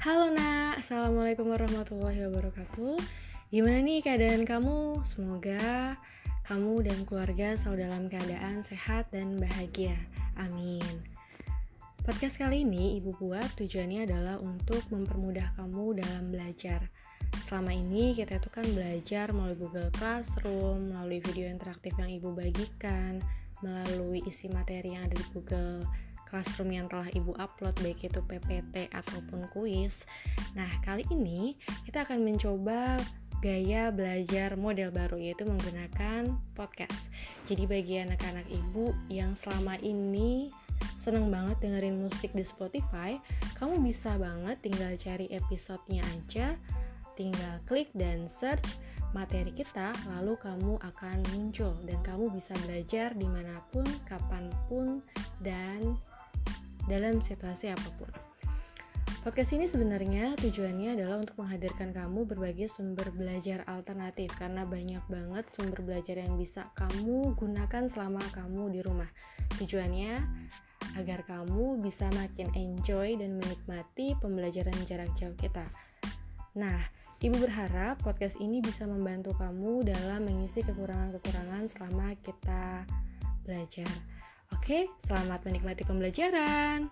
Assalamualaikum warahmatullahi wabarakatuh. Gimana nih keadaan kamu? Semoga kamu dan keluarga selalu dalam keadaan sehat dan bahagia. Amin. Podcast kali ini ibu buat tujuannya adalah untuk mempermudah kamu dalam belajar. Selama ini kita itu kan belajar melalui Google Classroom, melalui video interaktif yang ibu bagikan, melalui isi materi yang ada di Google classroom yang telah ibu upload baik itu PPT ataupun kuis. Nah, kali ini kita akan mencoba gaya belajar model baru yaitu menggunakan podcast. Jadi bagi anak-anak ibu yang selama ini seneng banget dengerin musik di Spotify, kamu bisa banget tinggal cari episodenya aja, tinggal klik dan search materi kita, lalu kamu akan muncul dan kamu bisa belajar di mana pun, kapan pun, dan dalam situasi apa pun. Podcast ini sebenarnya tujuannya adalah untuk menghadirkan kamu berbagai sumber belajar alternatif karena banyak banget sumber belajar yang bisa kamu gunakan selama kamu di rumah. Tujuannya agar kamu bisa makin enjoy dan menikmati pembelajaran jarak jauh kita. Nah, Ibu berharap podcast ini bisa membantu kamu dalam mengisi kekurangan-kekurangan selama kita belajar. Oke, selamat menikmati pembelajaran.